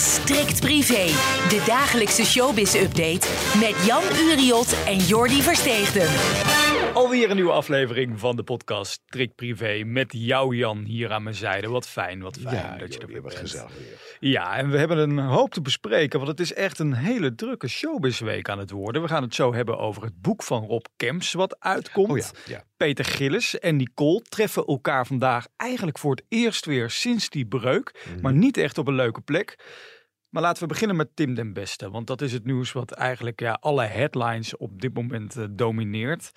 Is Strikt Privé, de dagelijkse showbiz-update met Jan Uriot en Jordi Versteegden. Alweer een nieuwe aflevering van de podcast Strikt Privé met jou Jan hier aan mijn zijde. Wat fijn, wat fijn dat je er weer bent. gezellig weer. Ja, en we hebben een hoop te bespreken, want het is echt een hele drukke showbizweek aan het worden. We gaan het zo hebben over het boek van Rob Kemps wat uitkomt. Oh ja, ja. Peter Gillis en Nicole treffen elkaar vandaag eigenlijk voor het eerst weer sinds die breuk, Mhm. maar niet echt op een leuke plek. Maar laten we beginnen met Tim den Beste, want dat is het nieuws wat eigenlijk ja, alle headlines op dit moment eh, domineert.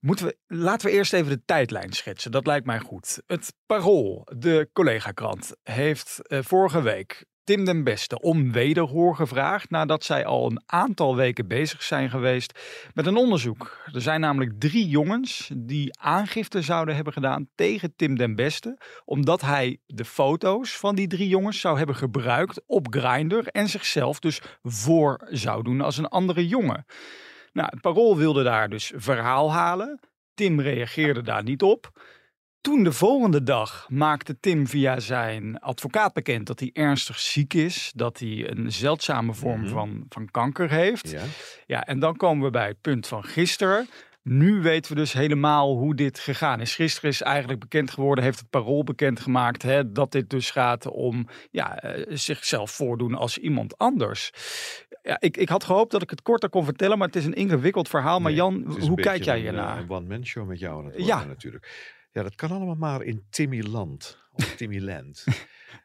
Moeten we, laten we eerst even de tijdlijn schetsen, dat lijkt mij goed. Het Parool, de collega-krant, heeft eh, vorige week Tim den Beste om wederhoor gevraagd nadat zij al een aantal weken bezig zijn geweest met een onderzoek. Er zijn namelijk drie jongens die aangifte zouden hebben gedaan tegen Tim den Beste, omdat hij de foto's van die drie jongens zou hebben gebruikt op Grindr en zichzelf dus voor zou doen als een andere jongen. Nou, het Parool wilde daar dus verhaal halen. Tim reageerde daar niet op. Toen de volgende dag maakte Tim via zijn advocaat bekend dat hij ernstig ziek is, dat hij een zeldzame vorm Mhm. van, van kanker heeft. Ja. Ja, en dan komen we bij het punt van gisteren. Nu weten we dus helemaal hoe dit gegaan is. Gisteren is eigenlijk bekend geworden, heeft het parool bekendgemaakt, hè, dat dit dus gaat om ja, eh, zichzelf voordoen als iemand anders. Ja, ik, ik had gehoopt dat ik het korter kon vertellen, maar het is een ingewikkeld verhaal. Maar Jan, hoe een kijk jij een, hiernaar? eh, Een one-man show met jou aan het Ja. natuurlijk. Ja, dat kan allemaal maar in Timmyland. Of Timmyland.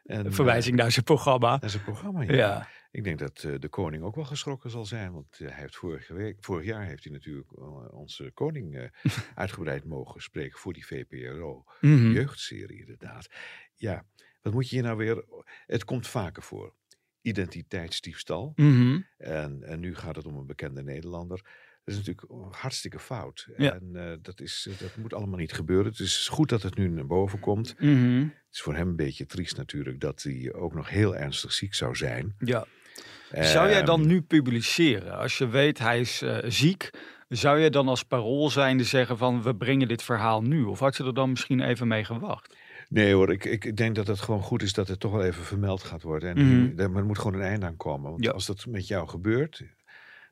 En, Een verwijzing naar zijn programma. Dat is een programma, ja. Ja. Ik denk dat eh, de koning ook wel geschrokken zal zijn. Want eh, hij heeft vorige week, vorig jaar heeft hij natuurlijk eh, onze koning eh, uitgebreid mogen spreken voor die VPRO. Mhm. Jeugdserie inderdaad. Ja, wat moet je hier nou weer... Het komt vaker voor. Identiteitsdiefstal. Mhm. En, en nu gaat het om een bekende Nederlander. Dat is natuurlijk hartstikke fout. Ja. En eh, dat, is, dat moet allemaal niet gebeuren. Het is goed dat het nu naar boven komt. Mhm. Het is voor hem een beetje triest natuurlijk dat hij ook nog heel ernstig ziek zou zijn. Ja. Zou jij dan Ehm, nu publiceren? Als je weet hij is eh, ziek, zou je dan als parool zijnde zeggen van we brengen dit verhaal nu? Of had je er dan misschien even mee gewacht? Nee hoor, ik, ik denk dat het gewoon goed is dat het toch wel even vermeld gaat worden. En maar er moet gewoon een einde aan komen. Want Ja. als dat met jou gebeurt,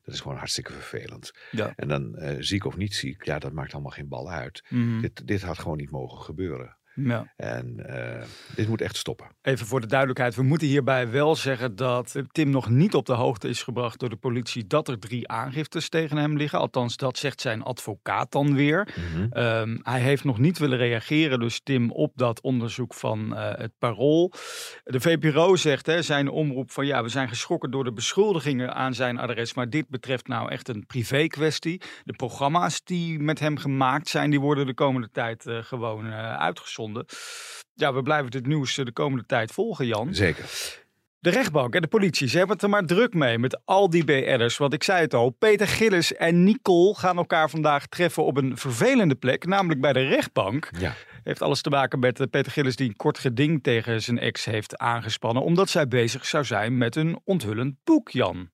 dat is gewoon hartstikke vervelend. Ja. En dan eh, ziek of niet ziek, ja, dat maakt allemaal geen bal uit. Mhm. Dit, dit had gewoon niet mogen gebeuren. Ja. En eh, dit moet echt stoppen. Even voor de duidelijkheid, we moeten hierbij wel zeggen dat Tim nog niet op de hoogte is gebracht door de politie dat er drie aangiftes tegen hem liggen. Althans, dat zegt zijn advocaat dan weer. Mhm. Ehm, hij heeft nog niet willen reageren, dus Tim, op dat onderzoek van eh, het parool. De VPRO zegt, hè, zijn omroep van ja, we zijn geschrokken door de beschuldigingen aan zijn adres, maar dit betreft nou echt een privé kwestie. De programma's die met hem gemaakt zijn, die worden de komende tijd eh, gewoon eh, uitgezonden. Ja, we blijven dit nieuws eh, de komende tijd volgen, Jan. Zeker. De rechtbank en de politie, ze hebben het er maar druk mee met al die BR'ers. Want ik zei het al, Peter Gillis en Nicole gaan elkaar vandaag treffen op een vervelende plek, namelijk bij de rechtbank. Ja. Heeft alles te maken met eh, Peter Gillis die een kort geding tegen zijn ex heeft aangespannen, omdat zij bezig zou zijn met een onthullend boek, Jan.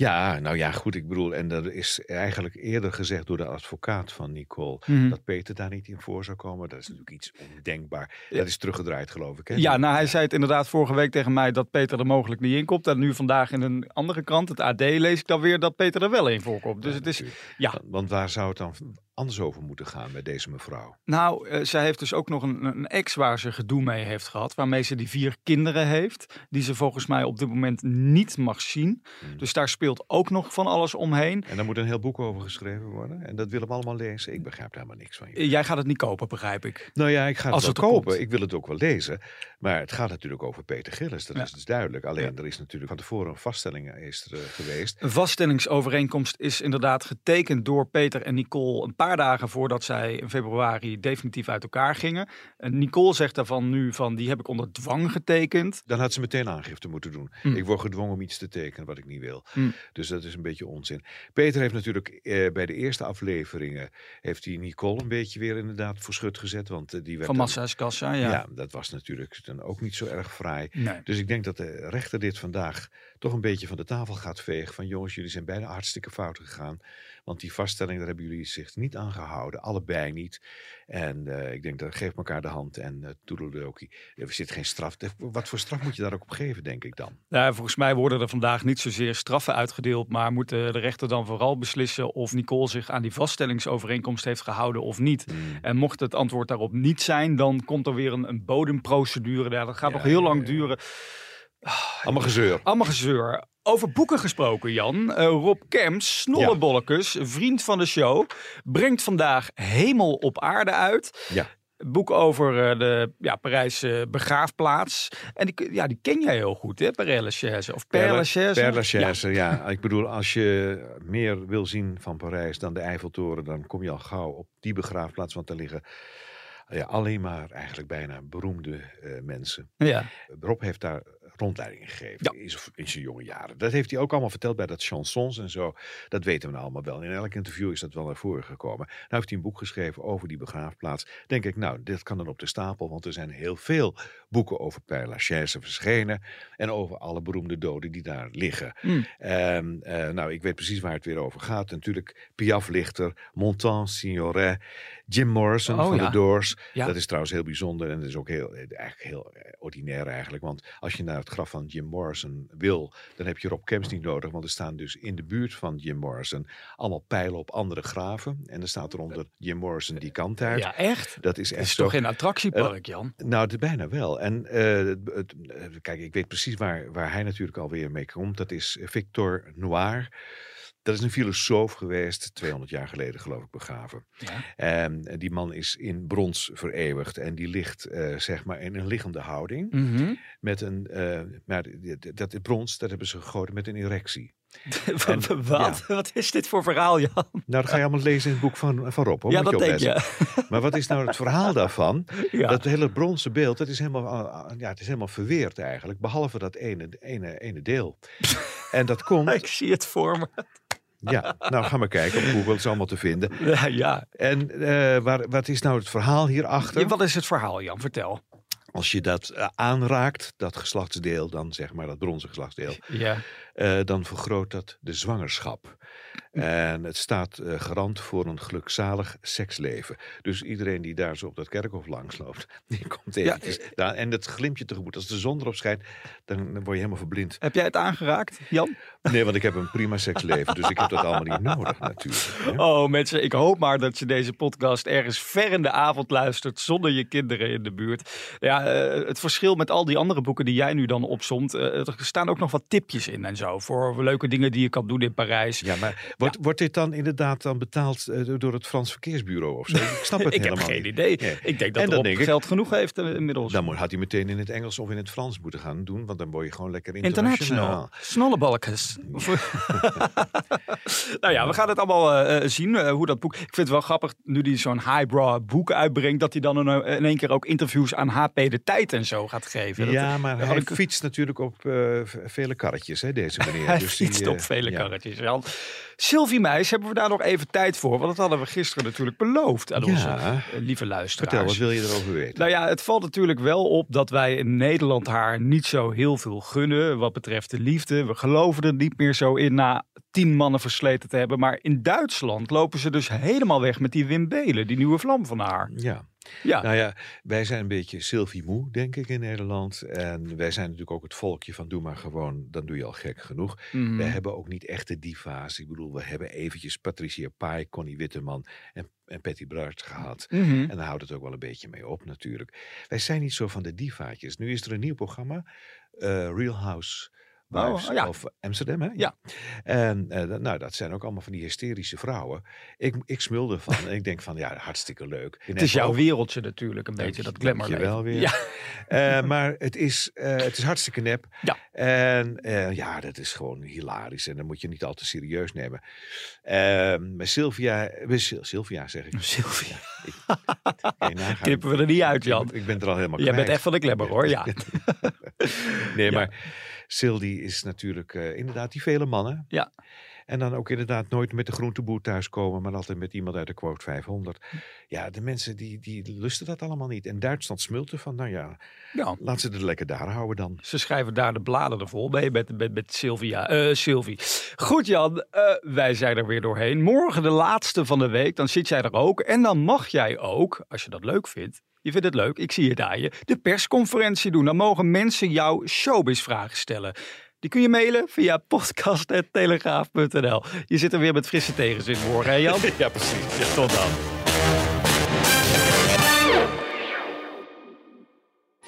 Ja, nou ja, goed. Ik bedoel, en dat is eigenlijk eerder gezegd door de advocaat van Nicole. Mhm. Dat Peter daar niet in voor zou komen. Dat is natuurlijk iets ondenkbaar. Dat is teruggedraaid, geloof ik. Hè? Ja, nou hij zei het inderdaad vorige week tegen mij dat Peter er mogelijk niet in komt. En nu vandaag in een andere krant, het AD, lees ik dan weer dat Peter er wel in voorkomt. Dus het is, ja, Want waar zou het dan anders over moeten gaan met deze mevrouw? Nou, eh, zij heeft dus ook nog een, een ex waar ze gedoe mee heeft gehad. Waarmee ze die vier kinderen heeft. Die ze volgens mij op dit moment niet mag zien. Hmm. Dus daar speelt ook nog van alles omheen. En daar moet een heel boek over geschreven worden. En dat willen we allemaal lezen. Ik begrijp daar maar niks van. Eh, Jij gaat het niet kopen, begrijp ik. Nou ja, ik ga het Als wel het kopen. komt. Ik wil het ook wel lezen. Maar het gaat natuurlijk over Peter Gillis. Dat Ja. is dus duidelijk. Alleen Ja. er is natuurlijk van tevoren een vaststelling is er, eh, geweest. Een vaststellingsovereenkomst is inderdaad getekend door Peter en Nicole een paar paar dagen voordat zij in februari definitief uit elkaar gingen. En Nicole zegt daarvan nu van die heb ik onder dwang getekend. Dan had ze meteen aangifte moeten doen. Hmm. Ik word gedwongen om iets te tekenen wat ik niet wil. Hmm. Dus dat is een beetje onzin. Peter heeft natuurlijk eh, bij de eerste afleveringen... heeft hij Nicole een beetje weer inderdaad voor schut gezet. Want eh, die werd Van dan- Massa's Kassa, ja. ja. dat was natuurlijk dan ook niet zo erg fraai. Nee. Dus ik denk dat de rechter dit vandaag toch een beetje van de tafel gaat vegen. Van jongens, jullie zijn bijna hartstikke fout gegaan. Want die vaststelling, daar hebben jullie zich niet aan gehouden. Allebei niet. En eh, ik denk, dat geef elkaar de hand en uh, toedeledokie. Er zit geen straf. Wat voor straf moet je daar ook op geven, denk ik dan? Ja, volgens mij worden er vandaag niet zozeer straffen uitgedeeld. Maar moet de rechter dan vooral beslissen of Nicole zich aan die vaststellingsovereenkomst heeft gehouden of niet. Hmm. En mocht het antwoord daarop niet zijn, dan komt er weer een, een bodemprocedure. Ja, dat gaat Ja, nog heel ja, lang duren. Allemaal gezeur. Allemaal gezeur. Over boeken gesproken, Jan. Eh, Rob Kemps, Snollebollekes, vriend van de show, brengt vandaag Hemel op aarde uit. Ja. Boek over eh, de ja, Parijse begraafplaats. En die, ja, die ken jij heel goed, hè? Père Lachaise. Of Père Lachaise. Père Lachaise, ja. Ik bedoel, als je meer wil zien van Parijs dan de Eiffeltoren, dan kom je al gauw op die begraafplaats. Want daar liggen ja, alleen maar eigenlijk bijna beroemde eh, mensen. Ja. Rob heeft daar rondleidingen gegeven Ja. in, zijn- jonge jaren. Dat heeft hij ook allemaal verteld bij dat chansons en zo. Dat weten we nou allemaal wel. In elk interview is dat wel naar voren gekomen. Nou heeft hij een boek geschreven over die begraafplaats. Denk ik, nou, dit kan dan op de stapel, want er zijn heel veel boeken over Père Lachaise verschenen. En over alle beroemde doden die daar liggen. Mm. Ehm, eh, nou, ik weet precies waar het weer over gaat. Natuurlijk Piaf Lichter, Montand, Signoret, Jim Morrison Oh, van ja. de Doors. Ja. Dat is trouwens heel bijzonder en dat is ook heel, eh, eigenlijk heel eh, ordinair eigenlijk. Want als je naar het graf van Jim Morrison wil, dan heb je Rob Kemps niet nodig. Want er staan dus in de buurt van Jim Morrison allemaal pijlen op andere graven. En er staat eronder Jim Morrison die kant uit. ja, echt? Dat is Het echt is toch geen attractiepark, Jan? Nou, bijna wel. En eh, het, eh, kijk, ik weet precies waar, waar hij natuurlijk alweer mee komt. Dat is Victor Noir. Dat is een filosoof geweest, 200 jaar geleden geloof ik begraven. Ja. En die man is in brons vereeuwigd en die ligt eh, zeg maar in een liggende houding. Mhm. Met een, eh, maar dat- dat brons, dat hebben ze gegoten met een erectie. En- Wat? Wat is dit voor verhaal, Jan? Nou, dat ga je allemaal lezen in het boek van, van Rob. Hoor. ja, Moet dat je denk je. Maar wat is nou het verhaal daarvan? Ja. Dat hele bronzen beeld, dat is helemaal, ah, ah, ja, het is helemaal verweerd eigenlijk. Behalve dat ene, ene, ene deel. En dat komt, Ik zie het voor me. ja, nou ga maar kijken op Google, het is allemaal te vinden. Ja, ja. En eh, waar, wat is nou het verhaal hierachter? Ja, Wat is het verhaal, Jan? Vertel. Als je dat eh, aanraakt, dat geslachtsdeel, dan zeg maar dat bronzen geslachtsdeel, Ja. eh, dan vergroot dat de zwangerschap. En het staat eh, garant voor een gelukzalig seksleven. Dus iedereen die daar zo op dat kerkhof langsloopt, die komt eventjes daar. En het glimt je tegemoet. Als de zon erop schijnt, dan, word je helemaal verblind. Heb jij het aangeraakt, Jan? Nee, want ik heb een prima seksleven, dus ik heb dat allemaal niet nodig natuurlijk. hè. Oh, mensen, ik hoop maar dat je deze podcast ergens ver in de avond luistert zonder je kinderen in de buurt. Ja, eh, het verschil met al die andere boeken die jij nu dan opsomt, eh, er staan ook nog wat tipjes in en zo voor leuke dingen die je kan doen in Parijs. Ja, maar wordt, wordt dit dan inderdaad dan betaald eh, door het Frans Verkeersbureau of zo? Ik snap het ik heb geen niet. idee. Nee. Ik denk dat En dan Rob denk ik- geld genoeg heeft eh, inmiddels. Dan had hij meteen in het Engels of in het Frans moeten gaan doen, want dan word je gewoon lekker International. internationaal. Snollebalkjes. nou ja, we gaan het allemaal eh, zien, hoe dat boek... Ik vind het wel grappig, nu hij zo'n highbrow boek uitbrengt... dat hij dan in, in één keer ook interviews aan HP De Tijd en zo gaat geven. Dat- Ja, maar hij ik- fietst natuurlijk op vele karretjes, hè, deze meneer. Hij Dus fietst op vele ja. karretjes. Jan. Sylvie Meis, hebben we daar nog even tijd voor? Want dat hadden we gisteren natuurlijk beloofd aan Ja. onze eh, lieve luisteraars. Vertel, wat wil je erover weten? Nou ja, het valt natuurlijk wel op dat wij in Nederland haar niet zo heel veel gunnen wat betreft de liefde. We geloven er niet meer zo in na tien mannen versleten te hebben. Maar in Duitsland lopen ze dus helemaal weg met die Wim Belen, die nieuwe vlam van haar. Ja. Ja, Nou ja, wij zijn een beetje Sylvie Moe, denk ik, in Nederland. En wij zijn natuurlijk ook het volkje van doe maar gewoon, dan doe je al gek genoeg. Mhm. We hebben ook niet echte diva's. Ik bedoel, we hebben eventjes Patricia Pai, Connie Witteman en, en Patty Bart gehad. Mhm. En daar houdt het ook wel een beetje mee op natuurlijk. Wij zijn niet zo van de divaatjes. Nu is er een nieuw programma, eh, Real House Oh, ja. of Amsterdam, hè? Ja. En eh, dat- nou, dat zijn ook allemaal van die hysterische vrouwen. Ik, ik smulde van en ik denk van, ja, hartstikke leuk. Het is jouw wereldje natuurlijk, een beetje, dat glamour je wel weer. Ja, Eh, maar het is, eh, het is hartstikke nep. Ja. En ja, dat is gewoon hilarisch. En dan moet je niet al te serieus nemen. Ehm, maar Sylvia, Sylvia zeg ik. Sylvia. Nagaan. Knippen we er niet uit, Jan. Ik, ik ben er al helemaal Jij bent echt van de glamour, hoor, ja. Nee, Ja. maar Sil die is natuurlijk eh, inderdaad die vele mannen. Ja. En dan ook inderdaad nooit met de groenteboer thuiskomen, maar altijd met iemand uit de quote 500. Ja, de mensen die, die lusten dat allemaal niet. En Duitsland smult ervan, nou ja, Ja. laat ze er lekker daar houden dan. Ze schrijven daar de bladen er vol mee met, met, met Sylvia, eh, Sylvie. Goed Jan, eh, wij zijn er weer doorheen. Morgen de laatste van de week, dan zit jij er ook. En dan mag jij ook, als je dat leuk vindt, je vindt het leuk, ik zie het aan je, de persconferentie doen. Dan mogen mensen jou showbiz-vragen stellen. Die kun je mailen via podcast.telegraaf.nl. Je zit er weer met frisse tegenzin morgen, hè Jan? Ja, precies. Ja. Tot dan.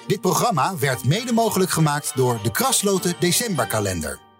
Dit programma werd mede mogelijk gemaakt door de Krasloten Decemberkalender.